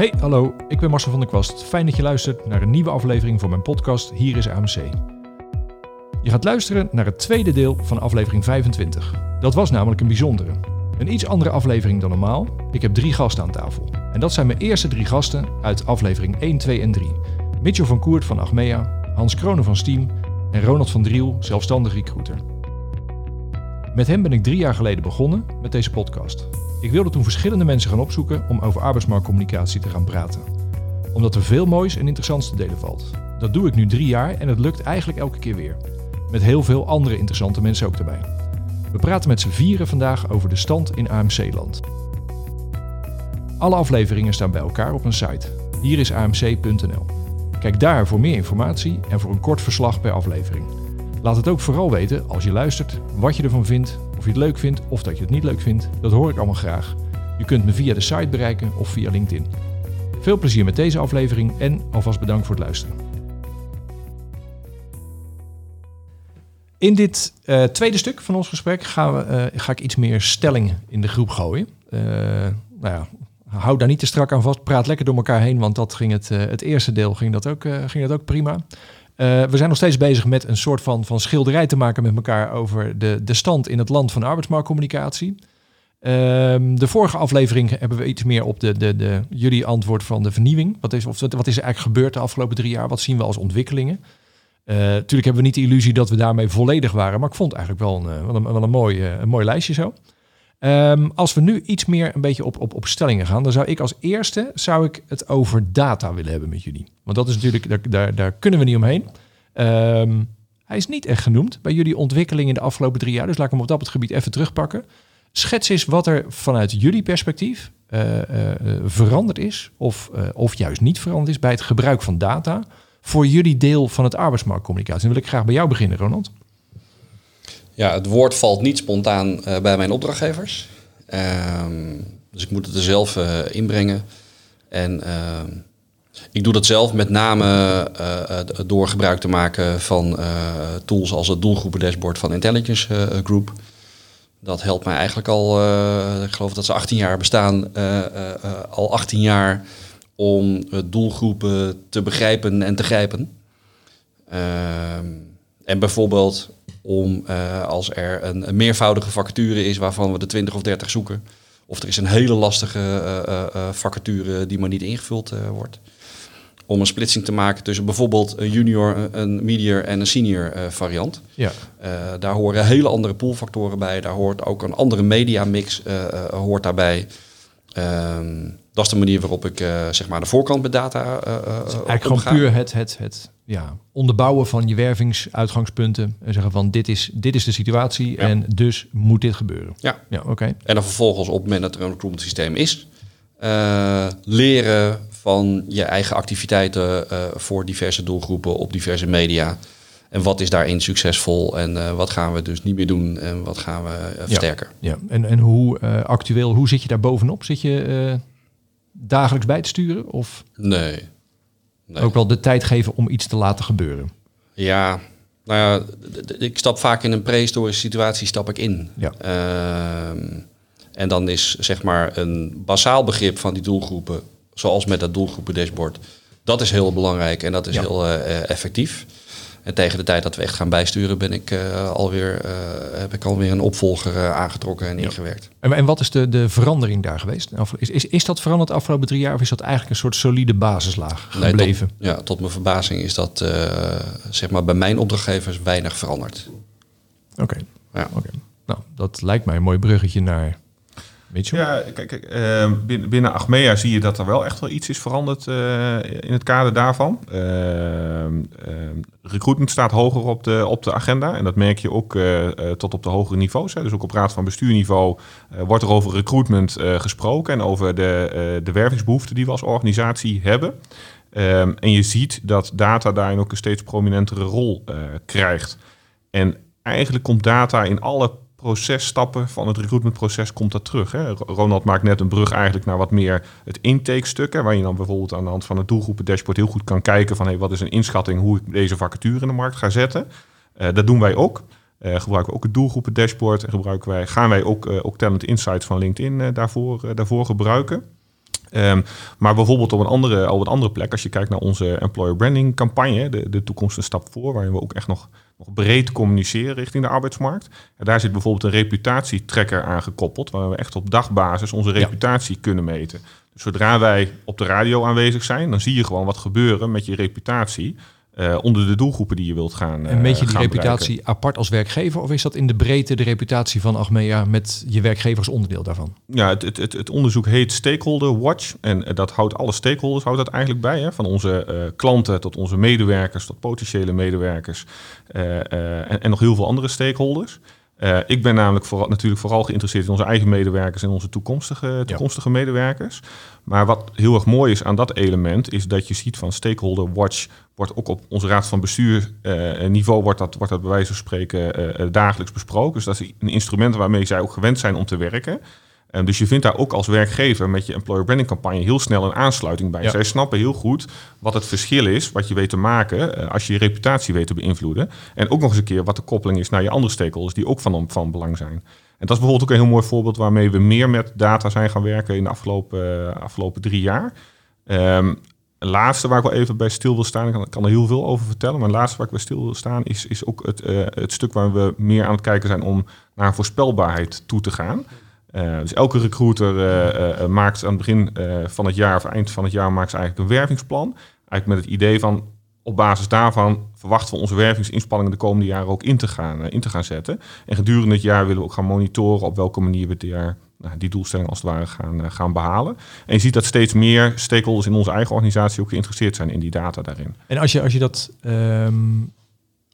Hey, hallo, ik ben Marcel van der Kwast. Fijn dat je luistert naar een nieuwe aflevering van mijn podcast Hier is AMC. Je gaat luisteren naar het tweede deel van aflevering 25. Dat was namelijk een bijzondere. Een iets andere aflevering dan normaal. Ik heb drie gasten aan tafel. En dat zijn mijn eerste drie gasten uit aflevering 1, 2 en 3. Mitchell van Koert van Achmea, Hans Kronen van Steam en Ronald van Driel, zelfstandig recruiter. Met hem ben ik drie jaar geleden begonnen met deze podcast. Ik wilde toen verschillende mensen gaan opzoeken om over arbeidsmarktcommunicatie te gaan praten. Omdat er veel moois en interessants te delen valt. Dat doe ik nu drie jaar en het lukt eigenlijk elke keer weer. Met heel veel andere interessante mensen ook erbij. We praten met z'n vieren vandaag over de stand in AMC-land. Alle afleveringen staan bij elkaar op een site. Hier is amc.nl. Kijk daar voor meer informatie en voor een kort verslag per aflevering. Laat het ook vooral weten als je luistert, wat je ervan vindt, of je het leuk vindt of dat je het niet leuk vindt. Dat hoor ik allemaal graag. Je kunt me via de site bereiken of via LinkedIn. Veel plezier met deze aflevering en alvast bedankt voor het luisteren. In dit uh, tweede stuk van ons gesprek gaan we, uh, ga ik iets meer stellingen in de groep gooien. Uh, nou ja, hou daar niet te strak aan vast. Praat lekker door elkaar heen, want dat ging het, het eerste deel ging dat ook, ging dat ook prima. We zijn nog steeds bezig met een soort van, van schilderij te maken met elkaar over de, de stand in het land van arbeidsmarktcommunicatie. Um, de vorige aflevering hebben we iets meer op de, de, de, jullie antwoord van de vernieuwing. Wat is, of, wat is er eigenlijk gebeurd de afgelopen drie jaar? Wat zien we als ontwikkelingen? Natuurlijk uh, hebben we niet de illusie dat we daarmee volledig waren, maar ik vond eigenlijk wel een, wel een, wel een, mooi, een mooi lijstje zo. Um, als we nu iets meer een beetje op, op, stellingen gaan, dan zou ik als eerste zou ik het over data willen hebben met jullie. Want dat is natuurlijk, daar, daar, daar kunnen we niet omheen. Um, hij is niet echt genoemd bij jullie ontwikkeling in de afgelopen drie jaar, dus laat ik hem op dat gebied even terugpakken. Schets eens wat er vanuit jullie perspectief uh, uh, veranderd is, of, of juist niet veranderd is bij het gebruik van data voor jullie deel van het arbeidsmarktcommunicatie. Dan wil ik graag bij jou beginnen, Ronald. Ja, het woord valt niet spontaan uh, bij mijn opdrachtgevers. Uh, dus ik moet het er zelf uh, inbrengen. En ehm, ik doe dat zelf met name uh, door gebruik te maken van tools als het doelgroependashboard van Intelligence Group. Dat helpt mij eigenlijk al, ik geloof dat ze 18 jaar bestaan, al 18 jaar om doelgroepen te begrijpen en te grijpen. Ehm, en bijvoorbeeld om uh, als er een, een, meervoudige vacature is waarvan we de 20 of 30 zoeken. Of er is een hele lastige uh, uh, vacature die maar niet ingevuld wordt. Om een splitsing te maken tussen bijvoorbeeld een junior, een medior en een senior variant. Ja. daar horen hele andere poolfactoren bij. Daar hoort ook een andere mediamix hoort daarbij. Ehm, dat is de manier waarop ik uh, zeg maar de voorkant met data uh, Eigenlijk gewoon puur het, het, het ja, onderbouwen van je wervingsuitgangspunten. En zeggen van dit is, dit is de situatie ja. en dus moet dit gebeuren. Ja, ja oké. Okay. En dan vervolgens op het moment dat er een recruitment systeem is, leren van je eigen activiteiten voor diverse doelgroepen op diverse media. En wat is daarin succesvol en uh, wat gaan we dus niet meer doen en wat gaan we versterken. Ja, ja. En, en hoe actueel, hoe zit je daar bovenop? Zit je dagelijks bij te sturen? Of nee. nee. ook wel de tijd geven om iets te laten gebeuren? Ja, nou ja, ik stap vaak in een prehistorische situatie stap ik in. Ja. Uh, en dan is zeg maar een basaal begrip van die doelgroepen, zoals met dat doelgroepen dashboard, dat is heel belangrijk en dat is ja. heel uh, effectief. En tegen de tijd dat we echt gaan bijsturen, ben ik, uh, alweer, uh, heb ik alweer een opvolger uh, aangetrokken en ja. ingewerkt. En, en, wat is de, de verandering daar geweest? Is, is, is dat veranderd de afgelopen drie jaar of is dat eigenlijk een soort solide basislaag gebleven? Nee, tot, ja, tot mijn verbazing is dat zeg maar bij mijn opdrachtgevers weinig veranderd. Oké. Okay. Ja. Okay. Nou, dat lijkt mij een mooi bruggetje naar ja, kijk, uh, binnen, binnen Achmea zie je dat er wel echt wel iets is veranderd uh, in het kader daarvan. Uh, recruitment staat hoger op de, op de agenda en dat merk je ook tot op de hogere niveaus. Hè. Dus ook op raad van bestuurniveau wordt er over recruitment gesproken en over de, de wervingsbehoeften die we als organisatie hebben. En je ziet dat data daarin ook een steeds prominentere rol krijgt. En eigenlijk komt data in alle processtappen van het recruitmentproces komt dat terug. Hè? Ronald maakt net een brug eigenlijk naar wat meer het intake-stuk. Waar je dan bijvoorbeeld aan de hand van het doelgroepen dashboard heel goed kan kijken van hey, wat is een inschatting hoe ik deze vacature in de markt ga zetten. Uh, dat doen wij ook. Uh, gebruiken we ook het doelgroepen dashboard en gebruiken wij, gaan wij ook, uh, ook Talent Insights van LinkedIn daarvoor, daarvoor gebruiken. Ehm, maar bijvoorbeeld op een, andere, op een andere plek, als je kijkt naar onze employer branding campagne, de, de toekomst een stap voor, waarin we ook echt nog, nog breed communiceren richting de arbeidsmarkt. En daar zit bijvoorbeeld een reputatietrekker aan gekoppeld, waar we echt op dagbasis onze reputatie kunnen meten. Dus zodra wij op de radio aanwezig zijn, dan zie je gewoon wat gebeuren met je reputatie. Uh, onder de doelgroepen die je wilt gaan. En meet je die reputatie apart als werkgever of is dat in de breedte de reputatie van Achmea met je werkgever als onderdeel daarvan? Ja, het, het, het, onderzoek heet Stakeholder Watch en uh, dat houdt alle stakeholders houdt dat eigenlijk bij, hè? van onze uh, klanten tot onze medewerkers tot potentiële medewerkers en, en nog heel veel andere stakeholders. Uh, ik ben namelijk vooral, natuurlijk vooral geïnteresseerd in onze eigen medewerkers en onze toekomstige, toekomstige ja. medewerkers. Maar wat heel erg mooi is aan dat element, is dat je ziet van stakeholder watch wordt ook op onze raad van bestuur uh, niveau wordt dat, wordt dat bij wijze van spreken uh, dagelijks besproken. Dus dat is een instrument waarmee zij ook gewend zijn om te werken. Um, dus je vindt daar ook als werkgever met je employer branding campagne heel snel een aansluiting bij. Ja. Zij snappen heel goed wat het verschil is, wat je weet te maken uh, als je je reputatie weet te beïnvloeden. En ook nog eens een keer wat de koppeling is naar je andere stakeholders die ook van, van belang zijn. En dat is bijvoorbeeld ook een heel mooi voorbeeld waarmee we meer met data zijn gaan werken in de afgelopen, uh, afgelopen drie jaar. Um, het laatste waar ik wel even bij stil wil staan, ik kan, kan, er heel veel over vertellen, maar het laatste waar ik bij stil wil staan is, is ook het, uh, het stuk waar we meer aan het kijken zijn om naar voorspelbaarheid toe te gaan. Uh, dus elke recruiter uh, uh, maakt aan het begin van het jaar of eind van het jaar maakt ze eigenlijk een wervingsplan. Eigenlijk met het idee van op basis daarvan verwachten we onze wervingsinspanningen de komende jaren ook in te gaan, in te gaan zetten. En gedurende het jaar willen we ook gaan monitoren op welke manier we dit jaar nou, die doelstelling als het ware gaan, gaan behalen. En je ziet dat steeds meer stakeholders in onze eigen organisatie ook geïnteresseerd zijn in die data daarin. En als je, als je dat um,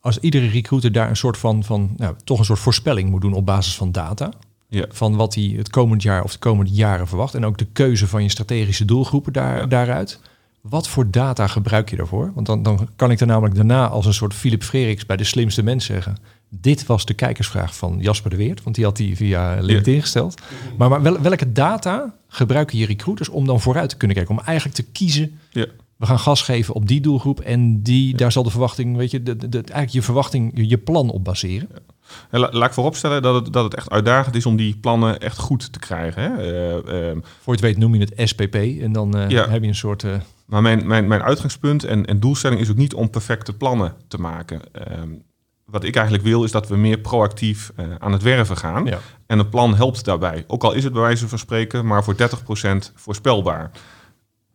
als iedere recruiter daar een soort van, van nou, toch een soort voorspelling moet doen op basis van data. Ja. Van wat hij het komend jaar of de komende jaren verwacht. En ook de keuze van je strategische doelgroepen daar, ja. daaruit. Wat voor data gebruik je daarvoor? Want dan, dan kan ik er namelijk daarna als een soort Philip Freriks bij de slimste mens zeggen. Dit was de kijkersvraag van Jasper de Weert, want die had die via LinkedIn ja. gesteld. Maar, maar wel, welke data gebruiken je recruiters om dan vooruit te kunnen kijken? Om eigenlijk te kiezen, ja. we gaan gas geven op die doelgroep en die, daar zal de verwachting, weet je, de, de, de, eigenlijk je verwachting, je plan op baseren. En la, laat ik vooropstellen dat het, dat het echt uitdagend is om die plannen echt goed te krijgen. Hè? Uh, uh, Voor het weet noem je het SPP en dan uh, ja. heb je een soort... Maar mijn, mijn, mijn uitgangspunt en, en doelstelling is ook niet om perfecte plannen te maken. Ehm, wat ik eigenlijk wil is dat we meer proactief aan het werven gaan. Ja. En een plan helpt daarbij. Ook al is het bij wijze van spreken maar voor 30% voorspelbaar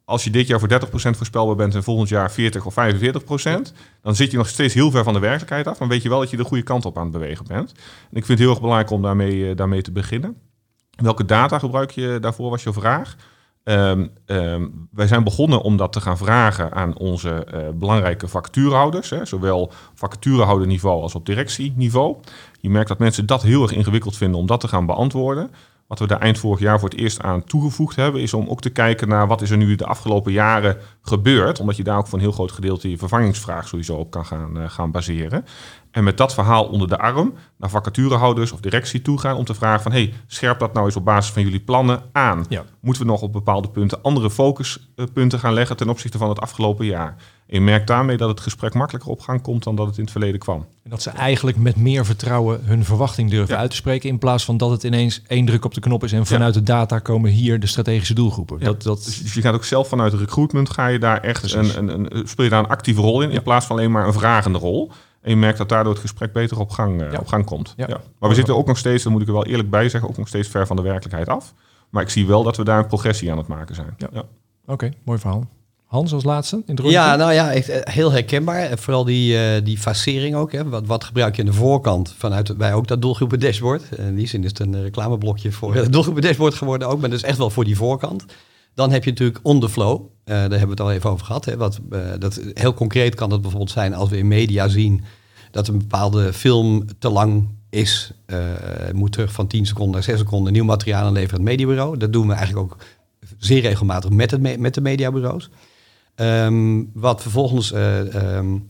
als je dit jaar voor 30% voorspelbaar bent en volgend jaar 40 of 45%, dan zit je nog steeds heel ver van de werkelijkheid af. Maar weet je wel dat je de goede kant op aan het bewegen bent. En ik vind het heel erg belangrijk om daarmee, daarmee te beginnen. Welke data gebruik je daarvoor, was je vraag. Um, um, wij zijn begonnen om dat te gaan vragen aan onze uh, belangrijke vacaturehouders, hè, zowel vacaturehouderniveau als op directieniveau. Je merkt dat mensen dat heel erg ingewikkeld vinden om dat te gaan beantwoorden. Wat we daar eind vorig jaar voor het eerst aan toegevoegd hebben, is om ook te kijken naar wat is er nu de afgelopen jaren gebeurd. Omdat je daar ook voor een heel groot gedeelte je vervangingsvraag sowieso op kan gaan, uh, gaan baseren. En met dat verhaal onder de arm naar vacaturehouders of directie toe gaan om te vragen van... hey, scherp dat nou eens op basis van jullie plannen aan. Ja. Moeten we nog op bepaalde punten andere focuspunten gaan leggen ten opzichte van het afgelopen jaar? En je merkt daarmee dat het gesprek makkelijker op gang komt dan dat het in het verleden kwam. En dat ze eigenlijk met meer vertrouwen hun verwachting durven ja. uit te spreken... in plaats van dat het ineens één druk op de knop is... en vanuit ja. de data komen hier de strategische doelgroepen. Dat, dat... Dus je gaat ook zelf vanuit recruitment... ga je daar echt een, een, een, speel je daar een actieve rol in... in plaats van alleen maar een vragende rol... En je merkt dat daardoor het gesprek beter op gang, uh, ja. op gang komt. Ja. ja. Maar we zitten ook nog steeds, dat moet ik er wel eerlijk bij zeggen, ook nog steeds ver van de werkelijkheid af. Maar ik zie wel dat we daar een progressie aan het maken zijn. Ja. Oké, okay, mooi verhaal. Hans als laatste in Ja, nou ja, heel herkenbaar. Vooral die, uh, die facering ook. Hè. Wat, wat gebruik je aan de voorkant vanuit wij ook dat doelgroepen dashboard. In die zin is het een reclameblokje voor het doelgroepen dashboard geworden ook. Maar dus echt wel voor die voorkant. Dan heb je natuurlijk on the flow. Uh, daar hebben we het al even over gehad. Hè. Wat, uh, dat, heel concreet kan dat bijvoorbeeld zijn als we in media zien dat een bepaalde film te lang is. Uh, moet terug van 10 seconden naar 6 seconden nieuw materiaal aanleveren aan het mediabureau. Dat doen we eigenlijk ook zeer regelmatig met, het me met de mediabureaus. Um, wat vervolgens um,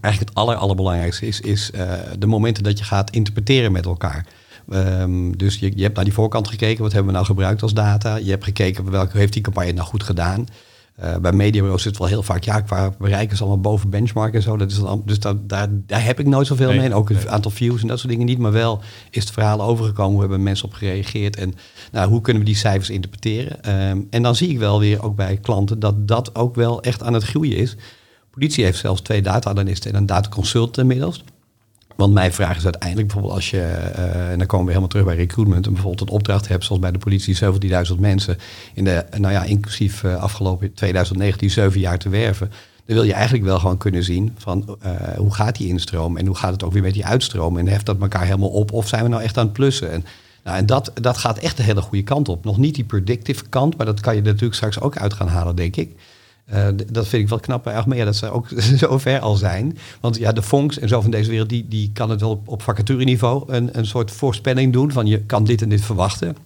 eigenlijk het aller, allerbelangrijkste is, is de momenten dat je gaat interpreteren met elkaar. Um, dus je, je hebt naar die voorkant gekeken, wat hebben we nou gebruikt als data? Je hebt gekeken welke heeft die campagne nou goed gedaan. Uh, bij mediabureaus zit het wel heel vaak, ja, qua bereiken ze allemaal boven benchmark en zo. Dat is dan, dus dat, daar, daar heb ik nooit zoveel mee. En ook het aantal views en dat soort dingen niet. Maar wel is het verhaal overgekomen, hoe hebben mensen op gereageerd en nou, hoe kunnen we die cijfers interpreteren. Um, en dan zie ik wel weer ook bij klanten dat dat ook wel echt aan het groeien is. Politie heeft zelfs twee data-analysten en een data-consultant inmiddels. Want mijn vraag is uiteindelijk bijvoorbeeld als je, uh, en dan komen we helemaal terug bij recruitment, en bijvoorbeeld een opdracht hebt, zoals bij de politie, 17.000 mensen in de, nou ja, inclusief uh, afgelopen 2019, 7 jaar te werven. Dan wil je eigenlijk wel gewoon kunnen zien van uh, hoe gaat die instroom en hoe gaat het ook weer met die uitstroom en heft dat elkaar helemaal op of zijn we nou echt aan het plussen? En, nou, en dat, dat gaat echt de hele goede kant op. Nog niet die predictive kant, maar dat kan je natuurlijk straks ook uit gaan halen, denk ik. Uh, dat vind ik wel knap bij Achmea, dat ze ook zo ver al zijn. Want ja, de Fonks en zo van deze wereld, die, die kan het wel op, op vacatureniveau een, een soort voorspelling doen van je kan dit en dit verwachten.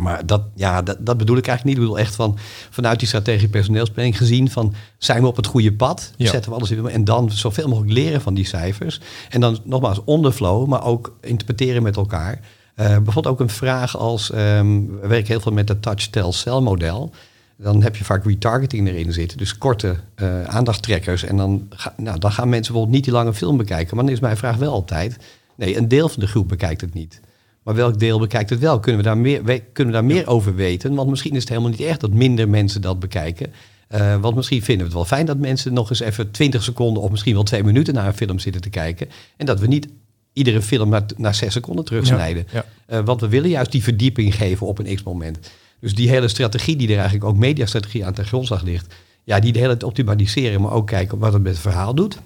Maar dat, ja, dat, dat bedoel ik eigenlijk niet. Ik bedoel echt van vanuit die strategische personeelsplanning gezien van zijn we op het goede pad? Ja. Zetten we alles in en dan zoveel mogelijk leren van die cijfers. En dan nogmaals on the flow, maar ook interpreteren met elkaar. Uh, bijvoorbeeld ook een vraag als, um, we werken heel veel met het touch-tell-cell model dan heb je vaak retargeting erin zitten. Dus korte uh, aandachttrekkers. En dan, ga, nou, dan gaan mensen bijvoorbeeld niet die lange film bekijken. Maar dan is mijn vraag wel altijd... Nee, een deel van de groep bekijkt het niet. Maar welk deel bekijkt het wel? Kunnen we daar meer, we, kunnen we daar meer over weten? Want misschien is het helemaal niet echt dat minder mensen dat bekijken. Uh, want misschien vinden we het wel fijn dat mensen nog eens even 20 seconden... of misschien wel twee minuten naar een film zitten te kijken. En dat we niet iedere film naar, naar zes seconden terugsnijden. Ja, ja. Uh, want we willen juist die verdieping geven op een x-moment. Dus die hele strategie die er eigenlijk ook mediastrategie aan ten grondslag ligt, ja, die de hele tijd optimaliseren, maar ook kijken wat het met het verhaal doet.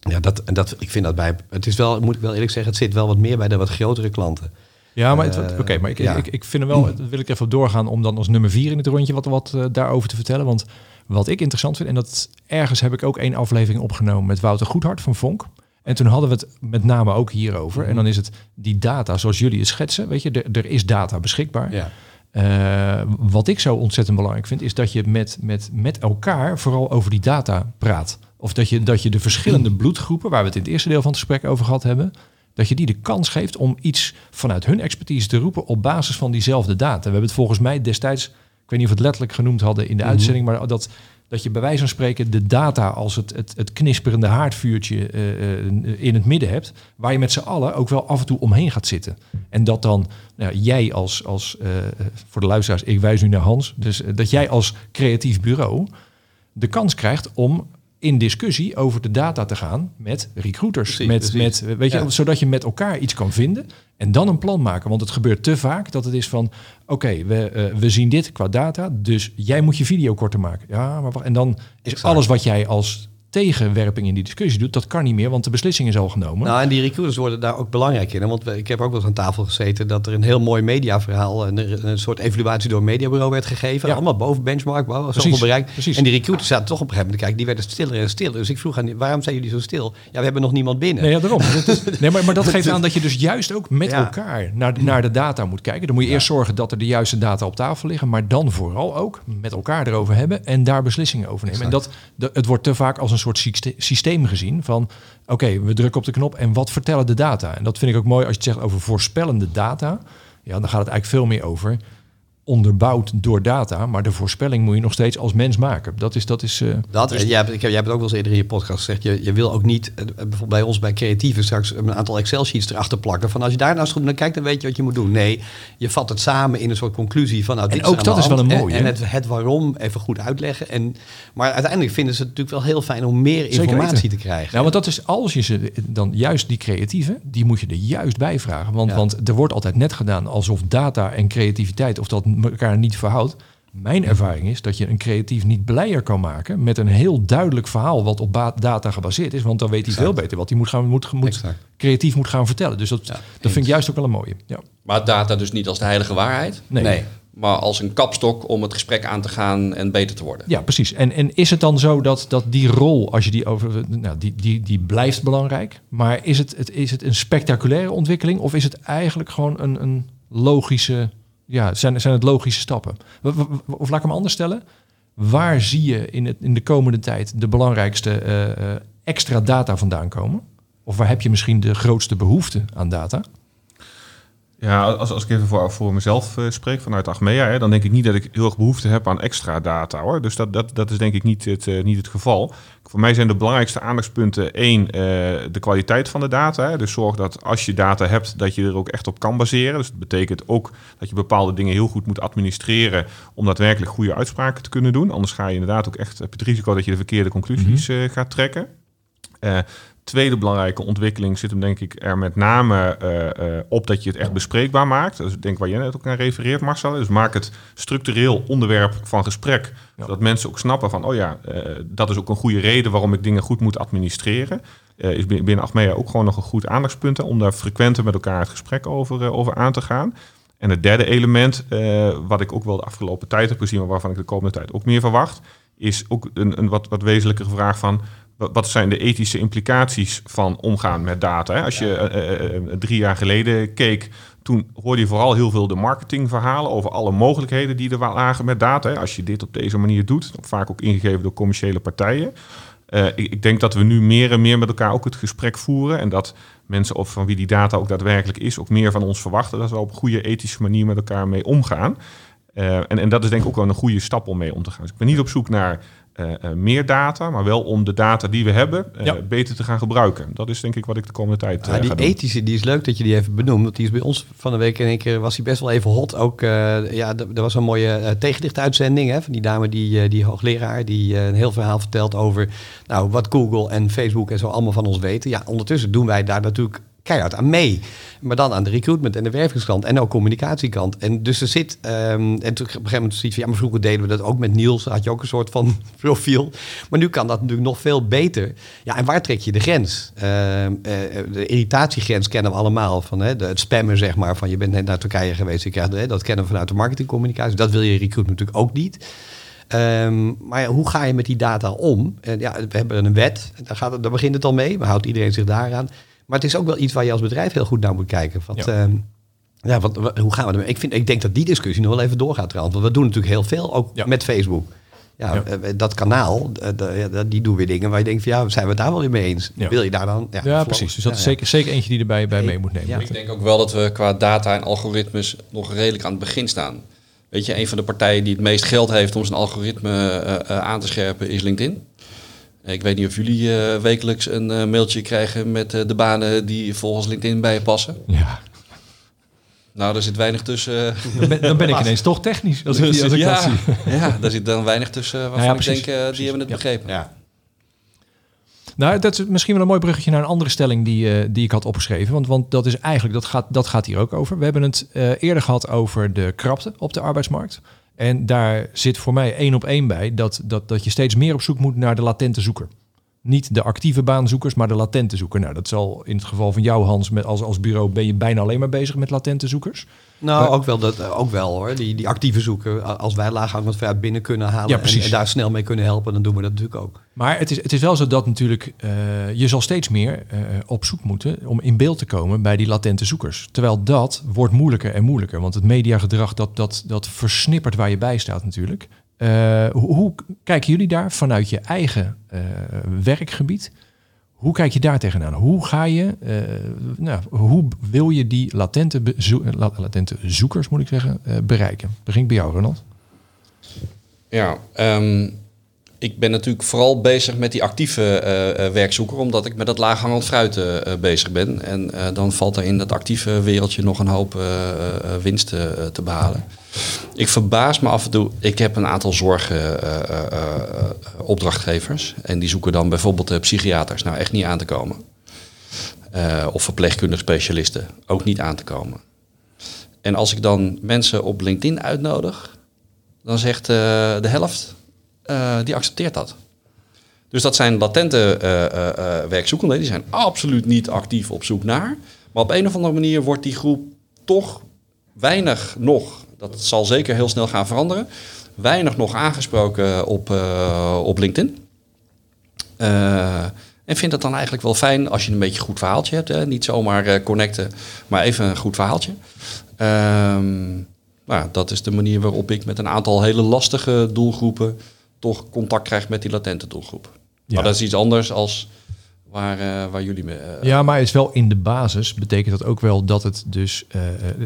Ja, dat, en dat, ik vind dat bij, het is wel, moet ik wel eerlijk zeggen, het zit wel wat meer bij de wat grotere klanten. Ja, maar uh, oké, maar ik, ja. ik, ik vind er wel, dat wil ik even op doorgaan om dan als nummer vier in het rondje wat, wat uh, daarover te vertellen. Want wat ik interessant vind, en dat ergens heb ik ook één aflevering opgenomen met Wouter Goedhart van Vonk. En toen hadden we het met name ook hierover. En dan is het die data, zoals jullie het schetsen, weet je, er, er is data beschikbaar. Ja. Uh, wat ik zo ontzettend belangrijk vind, is dat je met, met, met elkaar vooral over die data praat. Of dat je, dat je de verschillende bloedgroepen, waar we het in het eerste deel van het gesprek over gehad hebben, dat je die de kans geeft om iets vanuit hun expertise te roepen op basis van diezelfde data. We hebben het volgens mij destijds, ik weet niet of we het letterlijk genoemd hadden in de uitzending, maar dat dat je bij wijze van spreken de data als het, het, het knisperende haardvuurtje uh, in het midden hebt, waar je met z'n allen ook wel af en toe omheen gaat zitten. En dat dan nou, jij als, als uh, voor de luisteraars, ik wijs nu naar Hans, dus dat jij als creatief bureau de kans krijgt om in discussie over de data te gaan met recruiters. Precies, met, precies. met, weet je, ja. Zodat je met elkaar iets kan vinden en dan een plan maken. Want het gebeurt te vaak dat het is van... oké, okay, we, uh, we zien dit qua data, dus jij moet je video korter maken. Ja, maar en dan is exact. alles wat jij als tegenwerping in die discussie doet, dat kan niet meer, want de beslissing is al genomen. Nou, en die recruiters worden daar ook belangrijk in. Want ik heb ook wel eens aan tafel gezeten dat er een heel mooi mediaverhaal, een, een soort evaluatie door een mediabureau werd gegeven. Ja. Allemaal boven benchmark, wow, zoveel bereikt. Precies. En die recruiters zaten toch op een gegeven moment, kijk, die werden stiller en stiller. Dus ik vroeg aan die, waarom zijn jullie zo stil? Ja, we hebben nog niemand binnen. Nee, ja, daarom. nee, maar, maar dat geeft aan dat je dus juist ook met ja. elkaar naar, naar de data moet kijken. Dan moet je eerst zorgen dat er de juiste data op tafel liggen, maar dan vooral ook met elkaar erover hebben en daar beslissingen over nemen. En dat, de, het wordt te vaak als een soort systeem gezien van oké, we drukken op de knop en wat vertellen de data? En dat vind ik ook mooi als je het zegt over voorspellende data. Ja, dan gaat het eigenlijk veel meer over onderbouwd door data, maar de voorspelling moet je nog steeds als mens maken. Dat is... Dat, is, uh, dat dus jij, hebt, jij hebt het ook wel eens eerder in je podcast gezegd, je, je wil ook niet, uh, bijvoorbeeld bij ons bij creatieven, straks een aantal Excel-sheets erachter plakken, van als je daar nou eens goed naar kijkt, dan weet je wat je moet doen. Nee, je vat het samen in een soort conclusie van... Nou, en ook dat is wel een mooie. En, het, het, waarom even goed uitleggen. En, maar uiteindelijk vinden ze het natuurlijk wel heel fijn om meer informatie te krijgen. Nou, want dat is als je ze dan juist die creatieven, die moet je er juist bij vragen. Want, ja. want er wordt altijd net gedaan alsof data en creativiteit, of dat elkaar niet verhoudt. Mijn ervaring is dat je een creatief niet blijer kan maken met een heel duidelijk verhaal wat op data gebaseerd is. Want dan weet hij exact. veel beter wat hij moet gaan, moet, moet creatief moet gaan vertellen. Dus dat, ja, dat vind ik juist ook wel een mooie. Ja. Maar data dus niet als de heilige waarheid. Nee. nee. Maar als een kapstok om het gesprek aan te gaan en beter te worden. Ja, precies. En, en is het dan zo dat, dat die rol, als je die over. Nou, die, die, die blijft belangrijk. Maar is het, het, is het een spectaculaire ontwikkeling? Of is het eigenlijk gewoon een, een logische ja, zijn, zijn het logische stappen? Of laat ik hem anders stellen. Waar zie je in, het, in de komende tijd de belangrijkste uh, extra data vandaan komen? Of waar heb je misschien de grootste behoefte aan data? Ja, als, als ik even voor, voor mezelf uh, spreek vanuit Achmea, hè, dan denk ik niet dat ik heel erg behoefte heb aan extra data hoor. Dus dat, dat, dat is denk ik niet het, uh, niet het geval. Voor mij zijn de belangrijkste aandachtspunten één, uh, de kwaliteit van de data. Hè. Dus zorg dat als je data hebt, dat je er ook echt op kan baseren. Dus dat betekent ook dat je bepaalde dingen heel goed moet administreren om daadwerkelijk goede uitspraken te kunnen doen. Anders ga je inderdaad ook echt het risico dat je de verkeerde conclusies mm -hmm. gaat trekken. Uh, tweede belangrijke ontwikkeling zit hem denk ik er met name uh, uh, op dat je het echt bespreekbaar maakt. Dus ik denk waar jij net ook aan refereert, Marcel. Dus maak het structureel onderwerp van gesprek. Ja. Zodat mensen ook snappen van, oh ja, uh, dat is ook een goede reden waarom ik dingen goed moet administreren. is binnen Achmea ook gewoon nog een goed aandachtspunt om daar frequenter met elkaar het gesprek over, over aan te gaan. En het derde element, wat ik ook wel de afgelopen tijd heb gezien, maar waarvan ik de komende tijd ook meer verwacht, is ook een, een wat, wat wezenlijkere vraag van wat zijn de ethische implicaties van omgaan met data? Als je uh, uh, drie jaar geleden keek, toen hoorde je vooral heel veel de marketingverhalen over alle mogelijkheden die er lagen met data. Als je dit op deze manier doet, vaak ook ingegeven door commerciële partijen. Uh, ik, ik, denk dat we nu meer en meer met elkaar ook het gesprek voeren. En dat mensen of van wie die data ook daadwerkelijk is, ook meer van ons verwachten. Dat we op een goede ethische manier met elkaar mee omgaan. Uh, en, en dat is denk ik ook wel een goede stap om mee om te gaan. Dus ik ben niet op zoek naar uh, uh, meer data, maar wel om de data die we hebben uh, ja. beter te gaan gebruiken. Dat is denk ik wat ik de komende tijd ja, Die ethische, die is leuk dat je die even benoemt. Want die is bij ons van de week in één keer was hij best wel even hot. Ook, ja, er was een mooie tegenlichtuitzending hè, van die dame, die, die hoogleraar, die een heel verhaal vertelt over nou, wat Google en Facebook en zo allemaal van ons weten. Ja, ondertussen doen wij daar natuurlijk keihard aan mee. Maar dan aan de recruitment en de wervingskant en ook communicatiekant. En dus er zit, um, en toen op een gegeven moment zoiets van, ja, maar vroeger deden we dat ook met Niels, had je ook een soort van profiel. Maar nu kan dat natuurlijk nog veel beter. Ja, en waar trek je de grens? Uh, uh, de irritatiegrens kennen we allemaal, van hè, de, het spammen zeg maar, van je bent net naar Turkije geweest, je krijgt, hè, dat kennen we vanuit de marketingcommunicatie. Dat wil je recruitment natuurlijk ook niet. Um, maar ja, hoe ga je met die data om? En ja, we hebben een wet, daar, gaat het, daar begint het al mee, maar houdt iedereen zich daaraan? Maar het is ook wel iets waar je als bedrijf heel goed naar moet kijken. Want, ja. Uh, ja, wat, hoe gaan we ermee? Ik, vind, ik denk dat die discussie nog wel even doorgaat trouwens. Want we doen natuurlijk heel veel, ook ja. met Facebook. Ja, ja, dat kanaal, die doen weer dingen waar je denkt van ja, zijn we het daar wel weer mee eens? Ja. Wil je daar dan? Ja, ja precies. Dus dat is zeker, zeker eentje die erbij bij mee moet nemen. Ik denk ook wel dat we qua data en algoritmes nog redelijk aan het begin staan. Weet je, een van de partijen die het meest geld heeft om zijn algoritme uh, uh, aan te scherpen is LinkedIn. Ik weet niet of jullie uh, wekelijks een uh, mailtje krijgen met uh, de banen die volgens LinkedIn bij je passen. Ja. Nou, daar zit weinig tussen. Dan ben, dan ben ik ineens toch technisch. Als ik, als ik ja, dat zie. ja, daar zit dan weinig tussen waarvan ja, ja, ik denk, die hebben het begrepen. Ja. Nou, dat is misschien wel een mooi bruggetje naar een andere stelling die, die ik had opgeschreven. Want, want dat is eigenlijk, dat gaat, dat gaat hier ook over. We hebben het eerder gehad over de krapte op de arbeidsmarkt. En daar zit voor mij één op één bij dat, dat, dat je steeds meer op zoek moet naar de latente zoeker. Niet de actieve baanzoekers, maar de latente zoeker. Nou, dat zal in het geval van jou, Hans, met als, als bureau ben je bijna alleen maar bezig met latente zoekers. Nou, maar, ook, wel dat, ook wel hoor. Die, die actieve zoeker. Als wij laaghangend ver binnen kunnen halen ja, en, en, daar snel mee kunnen helpen, dan doen we dat natuurlijk ook. Maar het is, het is wel zo dat natuurlijk uh, je zal steeds meer uh, op zoek moeten om in beeld te komen bij die latente zoekers. Terwijl dat wordt moeilijker en moeilijker. Want het mediagedrag dat, dat, dat versnippert waar je bij staat natuurlijk. Uh, hoe, hoe, kijken jullie daar vanuit je eigen werkgebied? Hoe kijk je daar tegenaan? Hoe ga je, uh, nou, hoe wil je die latente, latente zoekers, moet ik zeggen, uh, bereiken? Begin bij jou, Ronald. Ja, um, ik ben natuurlijk vooral bezig met die actieve uh, werkzoeker, omdat ik met dat laaghangend fruit bezig ben. En dan valt er in dat actieve wereldje nog een hoop winst te behalen. Ik verbaas me af en toe. Ik heb een aantal zorgopdrachtgevers. En die zoeken dan bijvoorbeeld psychiaters. Nou, echt niet aan te komen. Of verpleegkundige specialisten. Ook niet aan te komen. En als ik dan mensen op LinkedIn uitnodig. Dan zegt de helft. Die accepteert dat. Dus dat zijn latente werkzoekenden. Die zijn absoluut niet actief op zoek naar. Maar op een of andere manier wordt die groep toch weinig nog dat zal zeker heel snel gaan veranderen. Weinig nog aangesproken op, op LinkedIn. En vind het dan eigenlijk wel fijn als je een beetje een goed verhaaltje hebt. Hè? Niet zomaar connecten, maar even een goed verhaaltje. Um, nou, dat is de manier waarop ik met een aantal hele lastige doelgroepen toch contact krijg met die latente doelgroep. Ja. Maar dat is iets anders als waar, eh, waar jullie mee... eh, Ja, maar het is wel in de basis betekent dat ook wel dat het dus eh,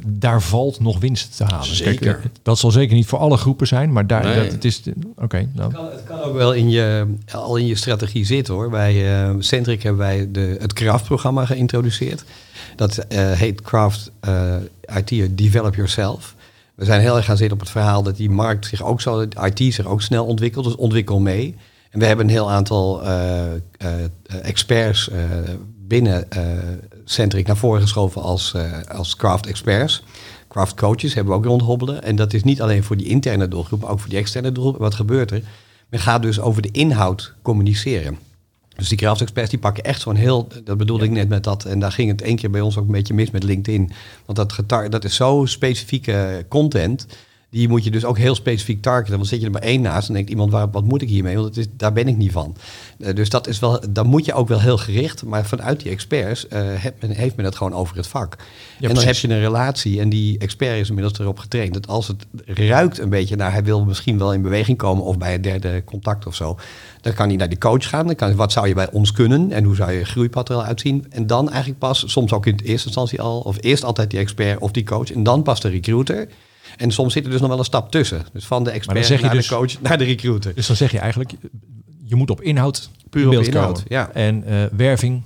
daar valt nog winst te halen. Zeker. dat zal zeker niet voor alle groepen zijn, maar daar Nee. dat, het is. Oké, nou. kan, het kan ook wel in je, al in je strategie zitten hoor. Bij eh, Centric hebben wij de, het Craft-programma geïntroduceerd. Dat eh, heet Craft eh IT Develop Yourself. We zijn heel erg gaan zitten op het verhaal dat die markt zich ook zo, IT zich ook snel ontwikkelt. Dus ontwikkel mee. En we hebben een heel aantal eh, eh, experts eh, binnen Centric naar voren geschoven als, als craft experts. Craft coaches hebben we ook rondhobbelen. En dat is niet alleen voor die interne doelgroep, maar ook voor die externe doelgroep. Wat gebeurt er? Men gaat dus over de inhoud communiceren. Dus die craft experts die pakken echt zo'n heel, dat bedoelde ik net met dat, en daar ging het één keer bij ons ook een beetje mis met LinkedIn. Want dat, getar, dat is zo specifieke content, die moet je dus ook heel specifiek targeten. Want zit je er maar één naast en denkt iemand, waar, wat moet ik hiermee? Want het is, daar ben ik niet van. Eh, dus dat is wel, dan moet je ook wel heel gericht, maar vanuit die experts eh, heeft, men, heeft men het gewoon over het vak. en dan precies. heb je een relatie en die expert is inmiddels erop getraind dat als het ruikt een beetje naar hij wil misschien wel in beweging komen of bij een derde contact of zo, dan kan hij naar die coach gaan. Dan kan hij, wat zou je bij ons kunnen en hoe zou je groeipad er al uitzien? En dan eigenlijk pas, soms ook in eerste instantie al, of eerst altijd die expert of die coach en dan pas de recruiter. En soms zit er dus nog wel een stap tussen. Dus van de expert naar dus- de coach naar de recruiter. Dus dan zeg je eigenlijk, je moet op inhoud Puur op inhoud, ja. En eh, werving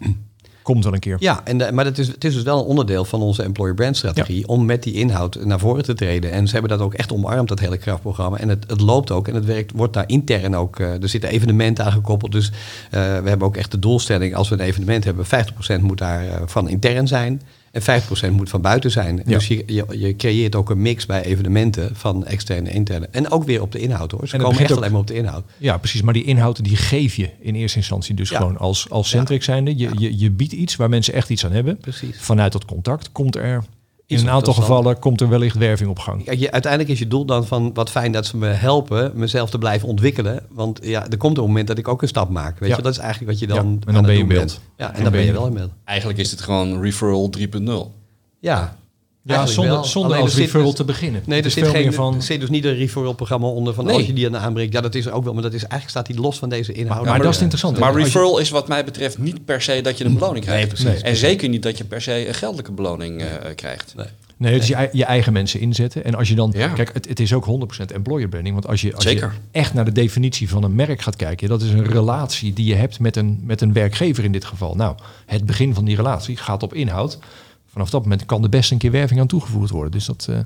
komt wel een keer. Ja, en de- maar het is, het is dus wel een onderdeel van onze employer brand strategie om met die inhoud naar voren te treden. En ze hebben dat ook echt omarmd, dat hele krachtprogramma. En het, het loopt ook en het werkt, wordt daar intern ook. eh, er zitten evenementen aan gekoppeld. Dus eh, we hebben ook echt de doelstelling, als we een evenement hebben, 50% moet daar eh, van intern zijn. En 50% moet van buiten zijn. Ja. Dus je, je, je creëert ook een mix bij evenementen van externe en interne. En ook weer op de inhoud hoor. Ze het komen echt ook- alleen maar op de inhoud. Ja, precies. Maar die inhoud die geef je in eerste instantie dus Ja. gewoon als, als Centric zijnde. Je, je, je biedt iets waar mensen echt iets aan hebben. Precies. Vanuit dat contact komt er in een aantal gevallen komt er wellicht werving op gang. Kijk, je, uiteindelijk is je doel dan van wat fijn dat ze me helpen mezelf te blijven ontwikkelen. Want ja, er komt een moment dat ik ook een stap maak. Weet Ja. je, dat is eigenlijk wat je Ja, dan. en dan aan het ben je in doen beeld. bent. Ja, en Dan dan, ben ben je wel in beeld. Eigenlijk is dit gewoon referral 3.0. Ja. Ja, zonder, zonder als er referral dus- te beginnen. Nee, er zit, geen, van... er zit dus niet een referral programma onder van Nee. als je die aan aanbreekt. Ja, dat is er ook wel, maar dat is eigenlijk staat die los van deze inhoud. maar, dat is het interessante. Maar referral is wat mij betreft niet per se dat je een beloning krijgt. precies. Nee. en zeker niet dat je per se een geldelijke beloning eh, krijgt. Nee. Nee, het is je, je eigen mensen inzetten. En als je dan... Ja. Kijk, het, het is ook 100% employer branding. Want als je, als Zeker. je echt naar de definitie van een merk gaat kijken... dat is een relatie die je hebt met een, met een werkgever in dit geval. Nou, het begin van die relatie gaat op inhoud. Vanaf dat moment kan er best een keer werving aan toegevoegd worden. Dus dat... eh,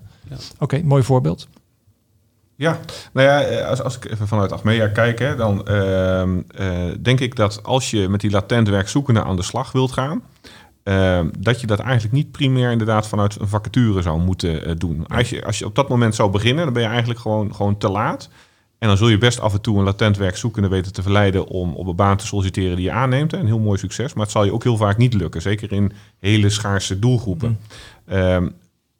Oké, mooi voorbeeld. Ja, nou ja, eh, als, als ik even vanuit Achmea kijk, hè, dan ehm, eh, denk ik dat als je met die latent werkzoekenden aan de slag wilt gaan, ehm, dat je dat eigenlijk niet primair inderdaad vanuit een vacature zou moeten doen. Als je, als je op dat moment zou beginnen, dan ben je eigenlijk gewoon, gewoon te laat. En dan zul je best af en toe een latent werkzoekende weten te verleiden om op een baan te solliciteren die je aanneemt. Een heel mooi succes, maar het zal je ook heel vaak niet lukken. Zeker in hele schaarse doelgroepen. Ehm,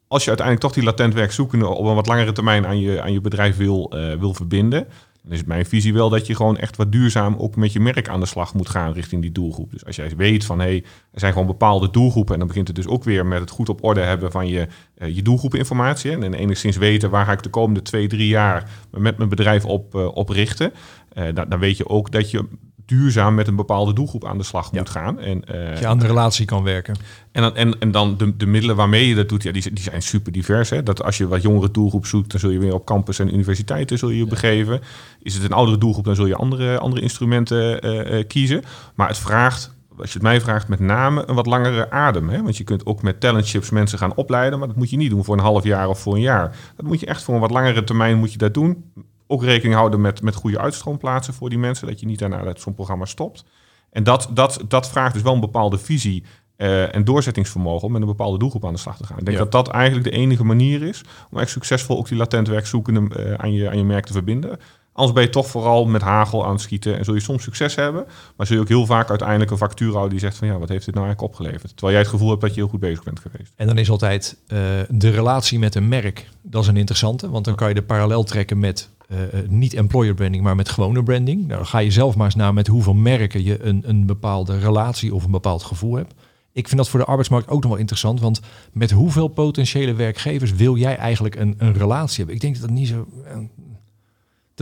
als je uiteindelijk toch die latent werkzoekende op een wat langere termijn aan je, aan je bedrijf wil, eh, wil verbinden, dan is mijn visie wel dat je gewoon echt wat duurzaam ook met je merk aan de slag moet gaan richting die doelgroep. Dus als jij weet van hé, hey, er zijn gewoon bepaalde doelgroepen en dan begint het dus ook weer met het goed op orde hebben van je, eh, je doelgroepeninformatie. En, en enigszins weten waar ga ik de komende twee, drie jaar met mijn bedrijf op, op richten. Eh, dan weet je ook dat je duurzaam met een bepaalde doelgroep aan de slag Ja. moet gaan. En, eh, Dat je aan de relatie kan werken. en dan, en, en dan de, de middelen waarmee je dat doet, ja, die, die zijn super divers. Hè? Dat als je wat jongere doelgroep zoekt, dan zul je weer op campus en universiteiten zul je je begeven. Is het een oudere doelgroep, dan zul je andere, andere instrumenten eh, eh, kiezen. Maar het vraagt, als je het mij vraagt, met name een wat langere adem. Hè? Want je kunt ook met talentships mensen gaan opleiden, maar dat moet je niet doen voor een half jaar of voor een jaar. Dat moet je echt voor een wat langere termijn moet je dat doen. Ook rekening houden met, met goede uitstroomplaatsen voor die mensen, dat je niet daarna uit zo'n programma stopt. En dat, dat, dat vraagt dus wel een bepaalde visie eh, en doorzettingsvermogen om met een bepaalde doelgroep aan de slag te gaan. Ik denk Ja. dat dat eigenlijk de enige manier is om echt succesvol ook die latent werkzoekenden eh, aan, je, aan je merk te verbinden. Anders ben je toch vooral met hagel aan het schieten en zul je soms succes hebben, maar zul je ook heel vaak uiteindelijk een factuur houden die zegt van ja, wat heeft dit nou eigenlijk opgeleverd? Terwijl jij het gevoel hebt dat je heel goed bezig bent geweest. En dan is altijd eh, de relatie met een merk, dat is een interessante. Want dan kan je de parallel trekken met eh, eh, niet employer branding, maar met gewone branding. Nou, dan ga je zelf maar eens na met hoeveel merken je een, een bepaalde relatie of een bepaald gevoel hebt. Ik vind dat voor de arbeidsmarkt ook nog wel interessant. Want met hoeveel potentiële werkgevers wil jij eigenlijk een, een relatie hebben? Ik denk dat dat niet zo...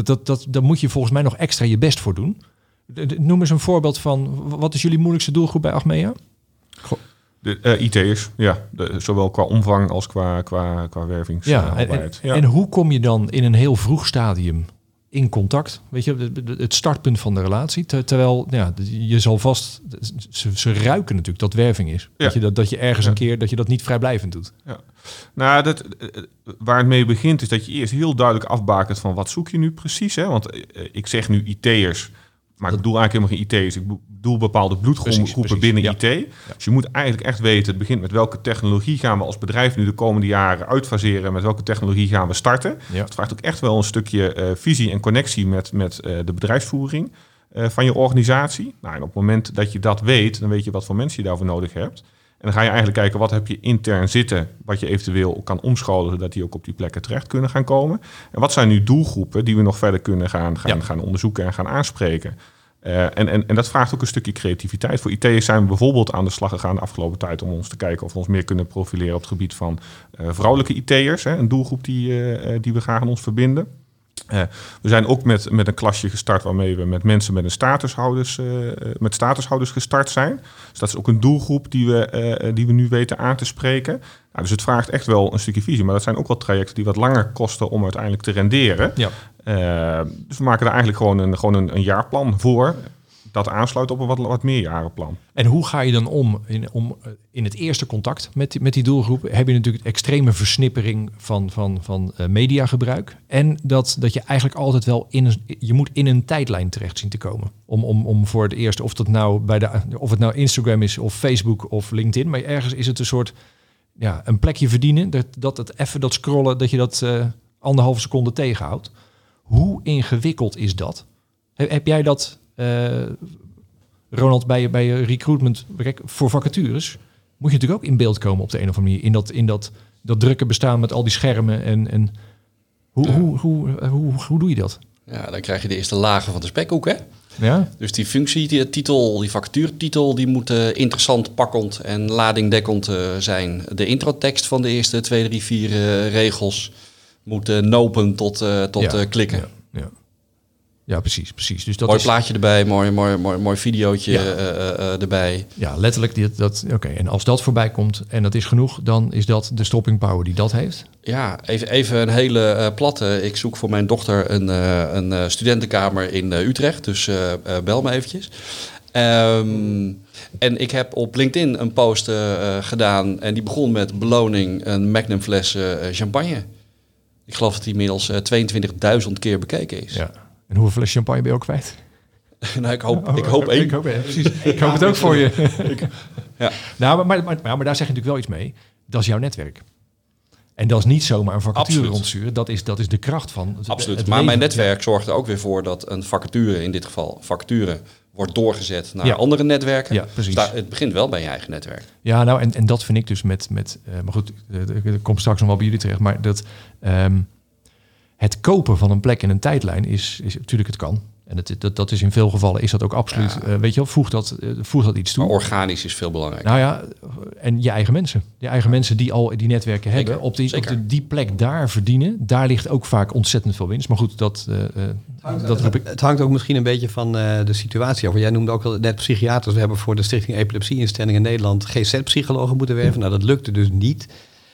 dat, dat, dat, daar moet je volgens mij nog extra je best voor doen. Noem eens een voorbeeld van, wat is jullie moeilijkste doelgroep bij Achmea? De eh, IT'ers, ja. De, zowel qua omvang als qua, qua, qua wervings. Ja, eh, ja. en hoe kom je dan in een heel vroeg stadium in contact? Weet je, het startpunt van de relatie. Ter- terwijl, ja, je zal vast, ze, ze ruiken natuurlijk dat werving is. Ja. Dat, je, dat, dat je ergens Ja. een keer, dat je dat niet vrijblijvend doet. Nou, dat, eh, waar het mee begint is dat je eerst heel duidelijk afbakent van wat zoek je nu precies. Hè? Want eh, ik zeg nu IT'ers, maar ik bedoel eigenlijk helemaal geen IT'ers. Ik bedoel bepaalde bloedgroepen binnen ja. IT. Dus je moet eigenlijk echt weten, het begint met welke technologie gaan we als bedrijf nu de komende jaren uitfaseren. Met welke technologie gaan we starten. Ja. Het vraagt ook echt wel een stukje eh, visie en connectie met, met eh, de bedrijfsvoering eh, van je organisatie. Nou, en op het moment dat je dat weet, dan weet je wat voor mensen je daarvoor nodig hebt. En dan ga je eigenlijk kijken wat heb je intern zitten, wat je eventueel kan omscholen, zodat die ook op die plekken terecht kunnen gaan komen. En wat zijn nu doelgroepen die we nog verder kunnen gaan, gaan, Ja. gaan onderzoeken en gaan aanspreken. Eh, en, en, en dat vraagt ook een stukje creativiteit. Voor IT'ers zijn we bijvoorbeeld aan de slag gegaan de afgelopen tijd om ons te kijken of we ons meer kunnen profileren op het gebied van eh, vrouwelijke IT'ers. Een doelgroep die, eh, die we graag aan ons verbinden. Eh, we zijn ook met, met een klasje gestart waarmee we met mensen met een statushouders, eh, eh, met statushouders gestart zijn. Dus dat is ook een doelgroep die we, die we nu weten aan te spreken. Nou, dus het vraagt echt wel een stukje visie. Maar dat zijn ook wel trajecten die wat langer kosten om uiteindelijk te renderen. Ja. Dus we maken daar eigenlijk gewoon een, gewoon een, een jaarplan voor. Dat aansluit op een wat, wat meerjarenplan. En hoe ga je dan om in, om, eh, in het eerste contact met die, met die doelgroep? Heb je natuurlijk extreme versnippering van, van, van eh, mediagebruik. En dat, dat je eigenlijk altijd wel in een, je moet in een tijdlijn terecht zien te komen. Om, om, om voor het eerst, of, dat nou bij de, of het nou Instagram is of Facebook of LinkedIn. Maar ergens is het een soort ja, een plekje verdienen. Dat, dat het even dat scrollen, dat je dat eh, anderhalve seconde tegenhoudt. Hoe ingewikkeld is dat? Heb, jij dat, Ronald, bij je, bij je recruitment kijk, voor vacatures? Moet je natuurlijk ook in beeld komen op de een of andere manier. In dat, in dat, dat drukke bestaan met al die schermen. En, en hoe, Ja. hoe, hoe, hoe, hoe, hoe doe je dat? Ja, dan krijg je de eerste lagen van de spekhoek, hè? Ja? Dus die functie, die titel, die vacaturetitel, die moet eh, interessant, pakkend en ladingdekkend eh, zijn. De introtekst van de eerste twee, drie, vier eh, regels moet eh, nopen tot, eh, tot Ja, eh, klikken. Ja, ja. precies, precies. Dus dat mooi is plaatje erbij, mooi, mooi, mooi, mooi videootje Ja. eh, eh, eh, erbij. ja, letterlijk. Die, dat, Oké, en als dat voorbij komt en dat is genoeg, dan is dat de stopping power die dat heeft. Ja, even, even een hele platte. Ik zoek voor mijn dochter een, een studentenkamer in Utrecht. Dus bel me eventjes. Ehm, en ik heb op LinkedIn een post gedaan. En die begon met beloning een Magnum fles champagne. Ik geloof dat die inmiddels eh, 22.000 keer bekeken is. Ja. En hoeveel fles champagne ben je ook kwijt? nou, ik hoop, ik hoop één. Ik hoop, ja, precies. ik hoop het ook voor je. ja. Nou, maar, maar, maar, maar daar zeg je natuurlijk wel iets mee. Dat is jouw netwerk. En dat is niet zomaar een vacature Absoluut. rondsturen. Dat is, dat is de kracht van het, Absoluut. het maar mijn netwerk zorgt er ook weer voor dat een vacature, in dit geval vacature, wordt doorgezet naar Ja. andere netwerken. Ja, precies. Dus daar- het begint wel bij je eigen netwerk. Ja, nou, en, en dat vind ik dus met... met eh, maar goed, eh, ik kom straks nog wel bij jullie terecht. Maar dat ehm, het kopen van een plek in een tijdlijn is, is natuurlijk, het kan. En het, dat, dat is in veel gevallen, is dat ook absoluut... Ja. eh, weet je wel, voegt dat, eh, voegt dat iets toe. Maar organisch is veel belangrijker. Nou ja, en je eigen mensen. Je eigen mensen die al die netwerken Zeker, hebben. Op die, op de, die plek daar verdienen. Daar ligt ook vaak ontzettend veel winst. Maar goed, dat, eh, dat heb ik... Het hangt ook misschien een beetje van eh, de situatie af. Jij noemde ook al net psychiaters. We hebben voor de Stichting Epilepsieinstelling in Nederland GZ-psychologen moeten werven. Nou, dat lukte dus niet.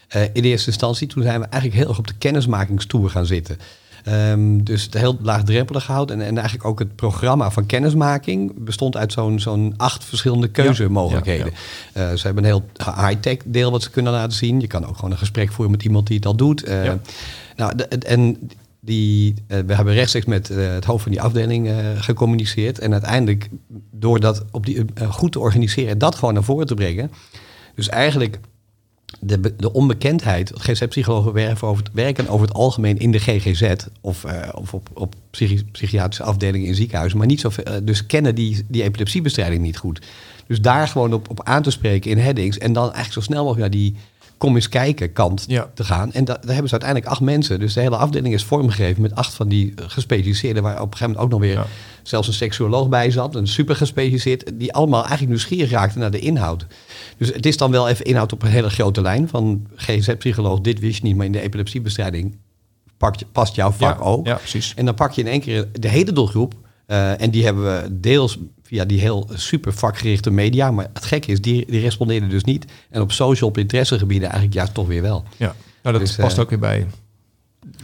Eh, in eerste instantie, toen zijn we eigenlijk heel erg op de kennismakingstoer gaan zitten. Ehm, dus het heel laagdrempelig gehouden. En, en eigenlijk ook het programma van kennismaking bestond uit zo'n zo'n acht verschillende keuzemogelijkheden. Eh, ze hebben een heel high-tech deel wat ze kunnen laten zien. Je kan ook gewoon een gesprek voeren met iemand die het al doet. Eh. Nou, de- en die, we hebben rechtstreeks met het hoofd van die afdeling gecommuniceerd. En uiteindelijk, door dat op die, goed te organiseren en dat gewoon naar voren te brengen. Dus eigenlijk de, de onbekendheid. GZ-psychologen werken over, het, werken over het algemeen in de GGZ of, eh, of op, op psychi- psychiatrische afdelingen in ziekenhuizen. Maar niet zo dus kennen die, die epilepsiebestrijding niet goed. Dus daar gewoon op, op aan te spreken in headings. En dan eigenlijk zo snel mogelijk naar die kom eens kijken kant Ja. te gaan. En da- daar hebben ze uiteindelijk acht mensen. Dus de hele afdeling is vormgegeven met acht van die eh, gespecialiseerden. Waar op een gegeven moment ook nog weer Ja. zelfs een seksuoloog bij zat. Een super gespecialiseerd. Die allemaal eigenlijk nieuwsgierig raakten naar de inhoud. Dus het is dan wel even inhoud op een hele grote lijn. Van GZ-psycholoog, dit wist je niet. Maar in de epilepsiebestrijding pakt, past jouw vak ja, ook. Ja, precies. En dan pak je in één keer de hele doelgroep. Eh, en die hebben we deels via die heel super vakgerichte media. Maar het gekke is, die, die respondeerden dus niet. En op social, op interessegebieden eigenlijk juist toch weer wel. Ja, nou, dat Dus, past eh, ook weer bij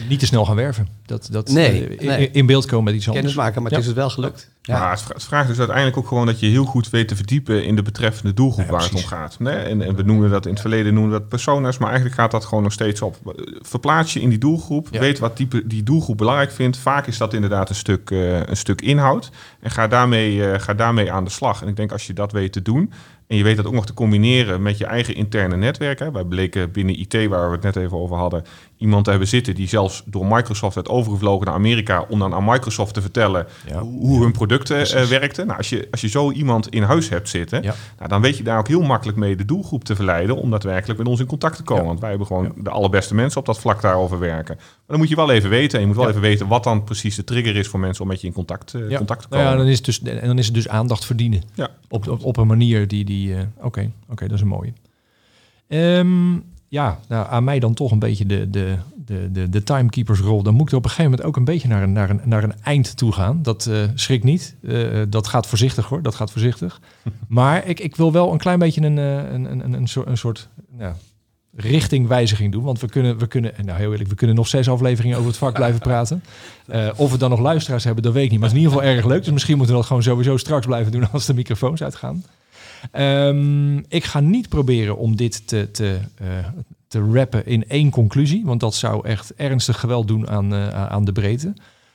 niet te snel gaan werven. Dat, dat Nee, eh, in- nee. in beeld komen met iets anders. Kennis maken, maar Ja. het is het wel gelukt. Ja. Maar het, vra- het vraagt dus uiteindelijk ook gewoon dat je heel goed weet te verdiepen in de betreffende doelgroep Ja, waar het om gaat. Nee, en, en we noemen dat in het verleden noemen we dat personas, maar eigenlijk gaat dat gewoon nog steeds op. Verplaats je in die doelgroep, Ja. weet wat type, die doelgroep belangrijk vindt. Vaak is dat inderdaad een stuk, eh, een stuk inhoud. En ga daarmee, eh, ga daarmee aan de slag. En ik denk als je dat weet te doen. En je weet dat ook nog te combineren met je eigen interne netwerk. Hè. Wij bleken binnen IT, waar we het net even over hadden, iemand te hebben zitten die zelfs door Microsoft werd overgevlogen naar Amerika om dan aan Microsoft te vertellen Ja. hoe, hun producten eh, werkten. Nou, als, je, als je zo iemand in huis hebt zitten, Ja. nou, dan weet je daar ook heel makkelijk mee de doelgroep te verleiden om daadwerkelijk met ons in contact te komen. Want wij hebben gewoon de allerbeste mensen op dat vlak daarover werken. Maar dan moet je wel even weten. En je moet wel even weten wat dan precies de trigger is voor mensen om met je in contact, eh, contact te Nou komen. ja, dan is, het dus, en dan is het dus aandacht verdienen. Op, op, op een manier die... die eh, Oké, oké, dat is een mooie. Ehm, ja, nou, aan mij dan toch een beetje de, de, de, de, de timekeepersrol. Dan moet ik er op een gegeven moment ook een beetje naar een, naar een, naar een eind toe gaan. Dat eh schrik niet. Eh, dat gaat voorzichtig hoor, dat gaat voorzichtig. maar ik, ik wil wel een klein beetje een, een, een, een, een soort, een soort nou, richtingwijziging doen. Want we kunnen, we kunnen, nou heel eerlijk, we kunnen nog zes afleveringen over het vak blijven praten. Of we dan nog luisteraars hebben, dat weet ik niet. Maar het is in ieder geval erg leuk. Dus misschien moeten we dat gewoon sowieso straks blijven doen als de microfoons uitgaan. Ehm, ik ga niet proberen om dit te, te, eh, te rappen in één conclusie. Want dat zou echt ernstig geweld doen aan, eh, aan de breedte.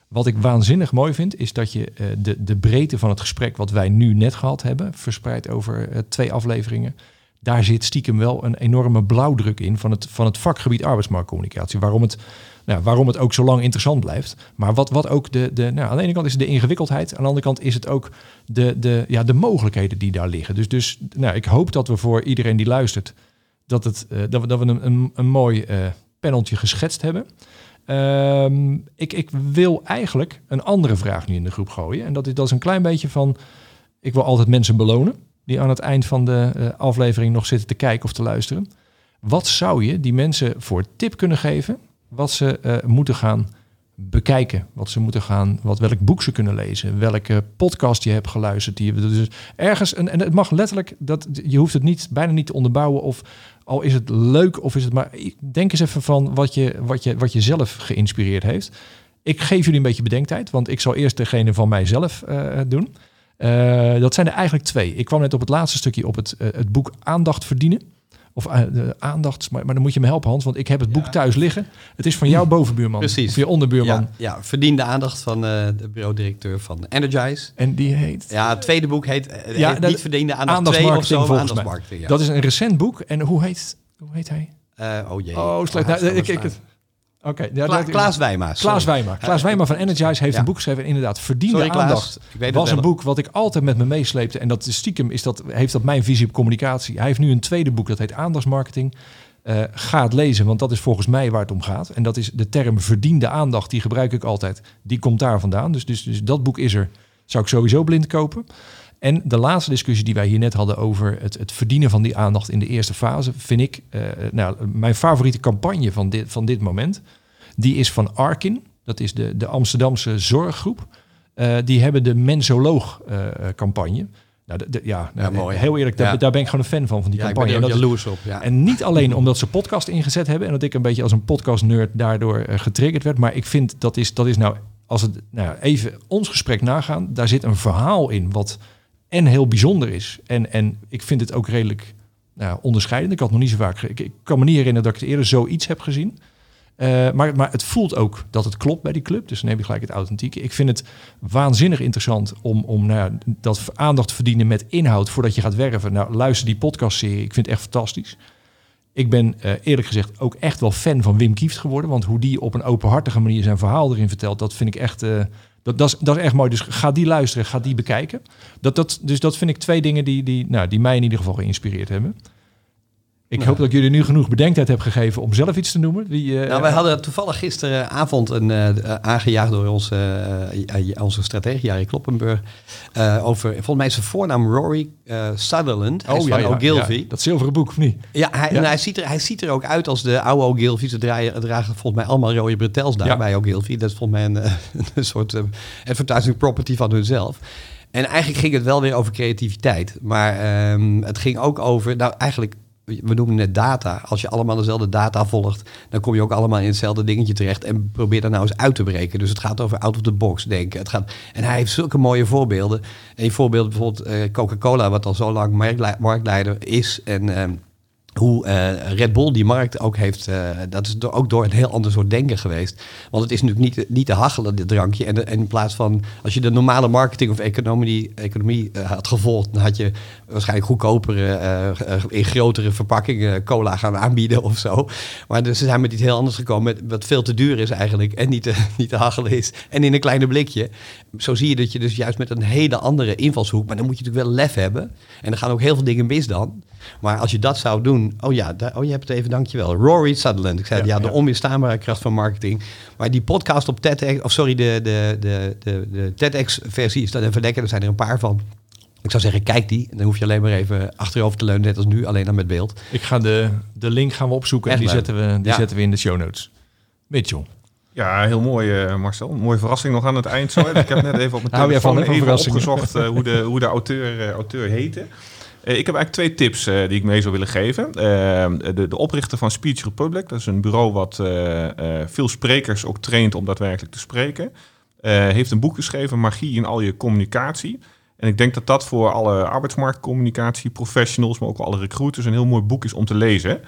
Wat ik waanzinnig mooi vind, is dat je eh, de, de breedte van het gesprek wat wij nu net gehad hebben, verspreid over twee afleveringen, daar zit stiekem wel een enorme blauwdruk in van het, van het vakgebied arbeidsmarktcommunicatie. Waarom het, nou, waarom het ook zo lang interessant blijft. Maar wat, wat ook de, de nou, aan de ene kant is het de ingewikkeldheid, aan de andere kant is het ook de, de, ja, de mogelijkheden die daar liggen. Dus, dus nou, ik hoop dat we voor iedereen die luistert, dat, het, eh, dat, we, dat we een, een, een mooi eh paneltje geschetst hebben. Ehm, ik, ik wil eigenlijk een andere vraag nu in de groep gooien. En dat is, dat een klein beetje van, ik wil altijd mensen belonen die aan het eind van de eh, aflevering nog zitten te kijken of te luisteren. Wat zou je die mensen voor tip kunnen geven? Wat ze eh, moeten gaan bekijken, wat ze moeten gaan, wat, welk boek ze kunnen lezen, welke podcast je hebt geluisterd. Die, dus ergens, en, en het mag letterlijk, dat, je hoeft het niet, bijna niet te onderbouwen of al is het leuk of is het maar, denk eens even van wat je, wat je, wat je zelf geïnspireerd heeft. Ik geef jullie een beetje bedenktijd, want ik zal eerst degene van mijzelf eh, doen. Eh, dat zijn er eigenlijk twee. Ik kwam net op het laatste stukje op het, het boek Aandacht verdienen. Of eh, aandacht, maar, maar dan moet je me helpen Hans, want ik heb het boek thuis liggen. Het is van jouw bovenbuurman. Precies. Of je onderbuurman. Ja, ja, verdiende aandacht van eh, de bureau-directeur van Energize. En die heet... Ja, het tweede boek heet, eh, Ja, heet dat- niet verdiende aandacht 2 of zo. Dat is een recent boek. En hoe heet, hoe heet hij? Oh jee. Oh, slecht. hij Nou, ik, ik, het- Oké. ja, Kla- Klaas Wijma. Klaas. Wijma. Klaas Wijma van Energize heeft Ja. een boek geschreven. En inderdaad, verdiende Sorry, aandacht. Was een boek wat ik altijd met me meesleepte. En dat is stiekem is dat, heeft dat mijn visie op communicatie. Hij heeft nu een tweede boek, dat heet Aandachtsmarketing. Eh, ga het lezen, want dat is volgens mij waar het om gaat. En dat is de term verdiende aandacht, die gebruik ik altijd. Die komt daar vandaan. Dus, dus, dus dat boek is er. Zou ik sowieso blind kopen. En de laatste discussie die wij hier net hadden over het, het verdienen van die aandacht in de eerste fase, vind ik eh, nou, mijn favoriete campagne van dit, van dit moment. Die is van Arkin. Dat is de, de Amsterdamse zorggroep. Eh, die hebben de Mensoloog-campagne. nou, de, de- ja, nou, mooi. heel eerlijk, daar, Ja. daar ben ik gewoon een fan van, van die Ja, ik ben campagne. er is- jaloers op. Ja. en niet alleen omdat ze podcast ingezet hebben en dat ik een beetje als een podcast-nerd daardoor eh, getriggerd werd, maar ik vind dat is, dat is nou, als het nou ja, even ons gesprek nagaan, daar zit een verhaal in wat en heel bijzonder is. En, en ik vind het ook redelijk nou, onderscheidend. Ik had nog niet zo vaak, ik, ik kan me niet herinneren dat ik het eerder zoiets heb gezien. Eh, maar, maar het voelt ook dat het klopt bij die club. Dus dan heb je gelijk het authentieke. Ik vind het waanzinnig interessant om, om nou dat aandacht te verdienen met inhoud voordat je gaat werven. Nou, luister die podcastserie. Ik vind het echt fantastisch. Ik ben eh, eerlijk gezegd ook echt wel fan van Wim Kieft geworden. Want hoe die op een openhartige manier zijn verhaal erin vertelt, dat vind ik echt. eh, dat, dat, is, echt mooi. Dus ga die luisteren, ga die bekijken. Dat, dat, dus dat vind ik twee dingen die, die, nou, die mij in ieder geval geïnspireerd hebben. Ik Nou. hoop dat ik jullie nu genoeg bedenktijd heb gegeven om zelf iets te noemen. Wie, eh, Nou, wij hadden toevallig gisteravond een, eh, eh, aangejaagd door onze, onze stratege, Jari Kloppenburg, over, volgens mij is zijn voornaam Rory Sutherland. Hij is van Ogilvy. Oh, ja, dat zilveren boek, of niet? Ja, hij, Ja. en hij, ziet er, hij ziet er ook uit als de oude Ogilvy. Ze draaien, dragen volgens mij allemaal rode bretels daar Ja. bij Ogilvy. Dat is volgens mij een, een soort advertising property van hunzelf. En eigenlijk ging het wel weer over creativiteit. Maar ehm, het ging ook over, nou eigenlijk, we noemen het data. Als je allemaal dezelfde data volgt, dan kom je ook allemaal in hetzelfde dingetje terecht. En probeer daar nou eens uit te breken. Dus het gaat over out of the box denken. Het gaat, en hij heeft zulke mooie voorbeelden. Een voorbeeld bijvoorbeeld eh, Coca-Cola, wat al zo lang marktlei- marktleider is. En ehm, hoe eh, Red Bull die markt ook heeft, eh, dat is ook door een heel ander soort denken geweest. Want het is natuurlijk niet, niet te hachelen, dit drankje. En, in plaats van, als je de normale marketing of economie, economie eh, had gevolgd, dan had je waarschijnlijk goedkopere, in grotere verpakkingen cola gaan aanbieden of zo. Maar dus ze zijn met iets heel anders gekomen, wat veel te duur is eigenlijk en niet te, niet te hachelen is. En in een kleine blikje. Zo zie je dat je dus juist met een hele andere invalshoek, maar dan moet je natuurlijk wel lef hebben. En er gaan ook heel veel dingen mis dan. Maar als je dat zou doen, oh ja, daar, oh je hebt het even, dankjewel. Rory Sutherland. Ik zei, ja, Ja, de ja. onweerstaanbare kracht van marketing. Maar die podcast op TEDx, of sorry, de, de, de, de, de TEDx-versie is dat even lekker. Er zijn er een paar van. Ik zou zeggen, kijk die. Dan hoef je alleen maar even achterover te leunen, net als nu, alleen dan met beeld. Ik ga de, de link gaan we opzoeken en die, leuk. zetten we, die Ja. zetten we in de show notes. Mitchell. Ja, heel mooi eh, Marcel. Een mooie verrassing nog aan het eind. Zo. Ik heb net even op mijn telefoon even opgezocht eh, hoe, de, hoe de auteur, eh, auteur heette. Eh, ik heb eigenlijk twee tips eh, die ik mee zou willen geven. Eh, de, de oprichter van Speech Republic, dat is een bureau wat eh, veel sprekers ook traint om daadwerkelijk te spreken. heeft een boek geschreven, Magie in al je communicatie. En ik denk dat dat voor alle arbeidsmarktcommunicatie professionals, maar ook alle recruiters, een heel mooi boek is om te lezen.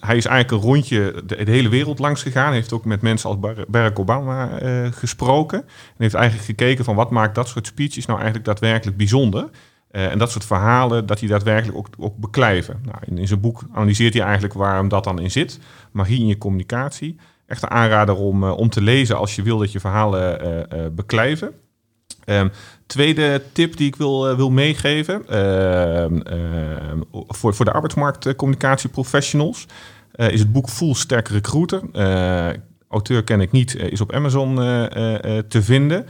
Hij is eigenlijk een rondje de, de hele wereld langs gegaan. Heeft ook met mensen als Bar- Barack Obama gesproken. En heeft eigenlijk gekeken van wat maakt dat soort speeches nou eigenlijk daadwerkelijk bijzonder. Eh, en dat soort verhalen, dat die daadwerkelijk ook, ook beklijven. Nou, in, in zijn boek analyseert hij eigenlijk waarom dat dan in zit. Magie in je communicatie. Echt een aanrader om, eh, om te lezen als je wil dat je verhalen eh, beklijven. Ehm, tweede tip die ik wil, wil meegeven ehm, ehm, voor, voor de arbeidsmarktcommunicatie professionals eh, is het boek Full Stack Recruiter. Auteur ken ik niet, is op Amazon te vinden.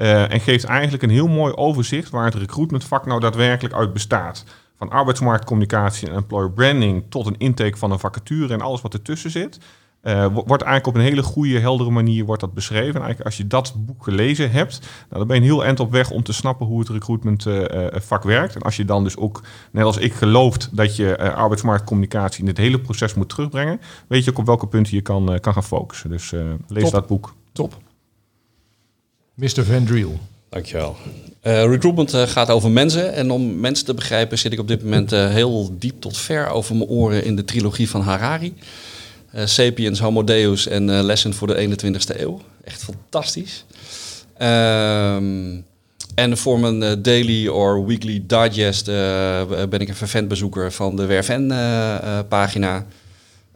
Eh, en geeft eigenlijk een heel mooi overzicht waar het recruitmentvak nou daadwerkelijk uit bestaat. Van arbeidsmarktcommunicatie en employer branding tot een intake van een vacature en alles wat ertussen zit. Eh, wo- wordt eigenlijk op een hele goede, heldere manier wordt dat beschreven. En eigenlijk als je dat boek gelezen hebt, nou, dan ben je een heel eind op weg om te snappen hoe het recruitmentvak werkt. En als je dan dus ook, net als ik, gelooft dat je eh, arbeidsmarktcommunicatie in het hele proces moet terugbrengen, weet je ook op welke punten je kan, eh, kan gaan focussen. Dus eh, lees Top. dat boek. Top. Mr. Van Driel. Dankjewel. Eh recruitment eh, gaat over mensen. En om mensen te begrijpen zit ik op dit moment eh, heel diep tot ver over mijn oren in de trilogie van Harari. Sapiens, Homo Deus en Lesson voor de 21ste eeuw. Echt fantastisch. Ehm, en voor mijn daily or weekly digest ben ik een fervent bezoeker van de Werven pagina.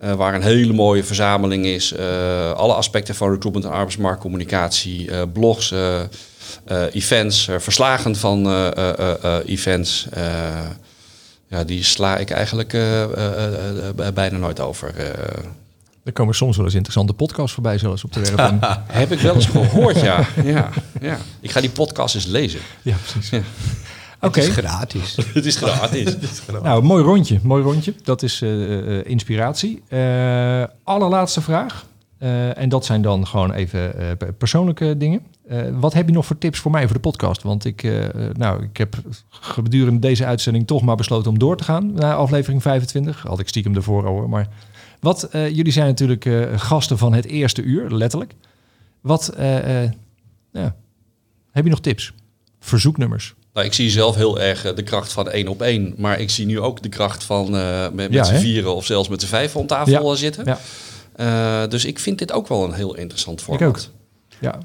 Eh, waar een hele mooie verzameling is. eh, alle aspecten van recruitment en arbeidsmarktcommunicatie. eh, blogs, events, verslagen van events. ja, die sla ik eigenlijk bijna nooit over. Er komen soms wel eens interessante podcasts voorbij, zelfs op de werf. heb ik wel eens gehoord, ja. ja, ja. Ik ga die podcast eens lezen. ja, precies. Ja. Oké, Het is gratis. Het is gratis. nou, mooi rondje. Mooi rondje. Dat is eh, eh, inspiratie. Eh, allerlaatste vraag. Eh, en dat zijn dan gewoon even eh, pe- persoonlijke dingen. Eh, wat heb je nog voor tips voor mij voor de podcast? Want ik, nou, ik heb gedurende deze uitzending toch maar besloten om door te gaan naar aflevering 25. Had ik stiekem ervoor al hoor. Maar wat, eh, jullie zijn natuurlijk eh, gasten van het eerste uur, letterlijk. Wat, eh, eh, ja. heb je nog tips? Verzoeknummers. Nou, ik zie zelf heel erg eh, de kracht van één op één. Maar ik zie nu ook de kracht van eh, met, met Ja, z'n vieren of zelfs met z'n vijf om tafel Ja. eh, zitten. Ja. Eh, dus ik vind dit ook wel een heel interessant Ik format. ook. Ja,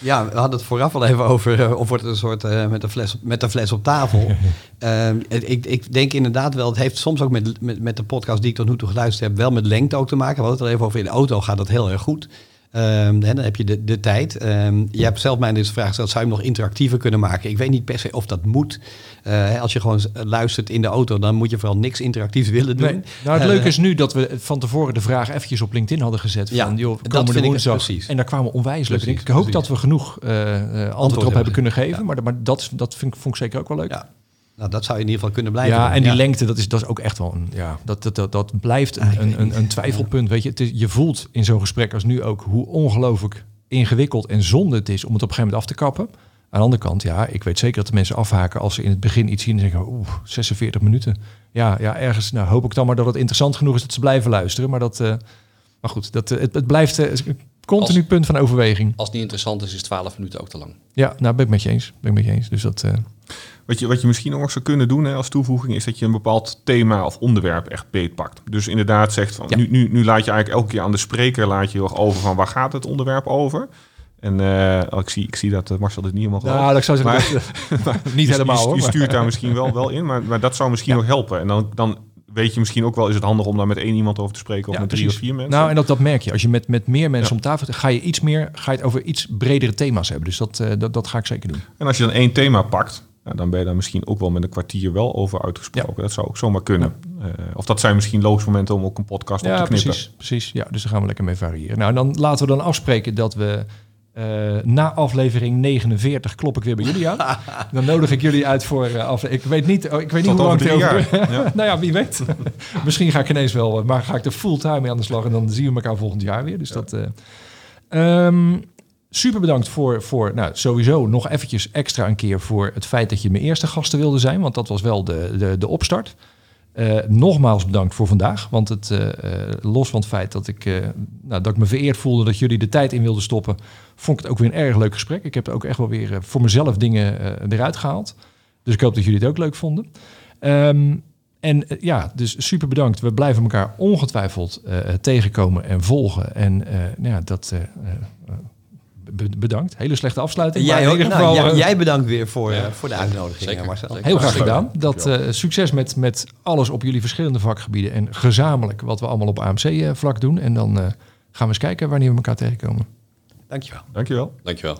Ja, we hadden het vooraf al even over of wordt het een soort eh, met, een fles, op- met een fles op tafel. Ehm, ik, ik denk inderdaad wel, het heeft soms ook met, met, met de podcast die ik tot nu toe geluisterd heb, wel met lengte ook te maken. We hadden het er even over, in de auto gaat dat heel erg goed. Ehm, dan heb je de, de tijd. Ehm, je hebt zelf mij dus de vraag gesteld, zou je hem nog interactiever kunnen maken? Ik weet niet per se of dat moet. Eh, als je gewoon luistert in de auto, dan moet je vooral niks interactiefs willen doen. Nee. Nou, het Eh, leuke is nu dat we van tevoren de vraag eventjes op LinkedIn hadden gezet. Van, Ja, joh, dat vind ik precies. En daar kwamen onwijs leuke dingen. Ik hoop precies. dat we genoeg eh, antwoord, op hebben hebben kunnen ge- geven. Maar, maar dat, dat vind, ik- vond ik zeker ook wel leuk. Ja. Nou, dat zou je in ieder geval kunnen blijven. Ja, doen. en die lengte, dat is, dat is ook echt wel een. Ja, dat, dat, dat, dat blijft Ah, een, een, een, twijfelpunt. Weet je, het is, je voelt in zo'n gesprek als nu ook hoe ongelooflijk ingewikkeld en zonde het is om het op een gegeven moment af te kappen. Aan de andere kant, ja, ik weet zeker dat de mensen afhaken als ze in het begin iets zien en zeggen, oeh, 46 minuten. Ja, ja, ergens nou, hoop ik dan maar dat het interessant genoeg is dat ze blijven luisteren. Maar, dat, eh, maar goed, dat, eh, het, het blijft eh, een continu Als- punt van overweging. Als het niet interessant is, is 12 minuten ook te lang. Ja, nou ben ik met je eens. Ben ik met je eens. Dus dat, Wat je, wat je misschien ook nog zou kunnen doen hè, als toevoeging, is dat je een bepaald thema of onderwerp echt beetpakt. Dus inderdaad zegt van, Ja. nu, nu, nu laat je eigenlijk elke keer aan de spreker laat je heel erg over van waar gaat het onderwerp over. En eh, ik, zie, ik zie dat eh, Marcel dit niet helemaal gelooft. nou, dat zou zeggen, Maar- niet Je- helemaal je, stuurt daar misschien wel, wel in, maar, maar dat zou misschien Ja. nog helpen. En dan, dan weet je misschien ook wel, is het handig om daar met één iemand over te spreken of Ja, met drie precies. of vier mensen. Nou, en dat, dat merk je. Als je met, met meer mensen Ja. om tafel ga je iets meer, ga je het over iets bredere thema's hebben. Dus dat, eh, dat, dat ga ik zeker doen. En als je dan één thema pakt, nou, dan ben je daar misschien ook wel met een kwartier wel over uitgesproken. Dat zou ook zomaar kunnen. Eh, of dat zijn misschien logische momenten om ook een podcast op te knippen. precies, precies. Ja, dus daar gaan we lekker mee variëren. Nou, dan laten we dan afspreken dat we eh, na aflevering 49 klop ik weer bij jullie aan. dan nodig ik jullie uit voor uh, aflevering. Ik weet niet, oh, ik weet niet hoe lang het over. jaar. Ja. nou ja, wie weet. Misschien ga ik ineens wel, eh, maar ga ik er fulltime mee aan de slag en dan zien we elkaar volgend jaar weer. Dus dat. eh, ehm, super bedankt voor, voor nou, sowieso nog eventjes extra een keer voor het feit dat je mijn eerste gasten wilde zijn, want dat was wel de, de, de opstart. Eh, nogmaals bedankt voor vandaag. Want het, eh, eh, los van het feit dat ik, nou, dat ik me vereerd voelde dat jullie de tijd in wilden stoppen, vond ik het ook weer een erg leuk gesprek. Ik heb ook echt wel weer voor mezelf dingen eruit gehaald. Dus ik hoop dat jullie het ook leuk vonden. Ehm, en ja, dus super bedankt. We blijven elkaar ongetwijfeld tegenkomen en volgen. En nou ja, dat. Eh, eh, be- bedankt. Hele slechte afsluiting. maar Jij, ook, nou, jij, eh, jij bedankt weer voor, Ja. eh, voor de uitnodiging, Zeker, Marcel. zeker. Heel graag gedaan. Dat eh, succes met, met alles op jullie verschillende vakgebieden en gezamenlijk wat we allemaal op AMC-vlak doen. En dan eh, gaan we eens kijken wanneer we elkaar tegenkomen. Dankjewel. Dankjewel. Dankjewel.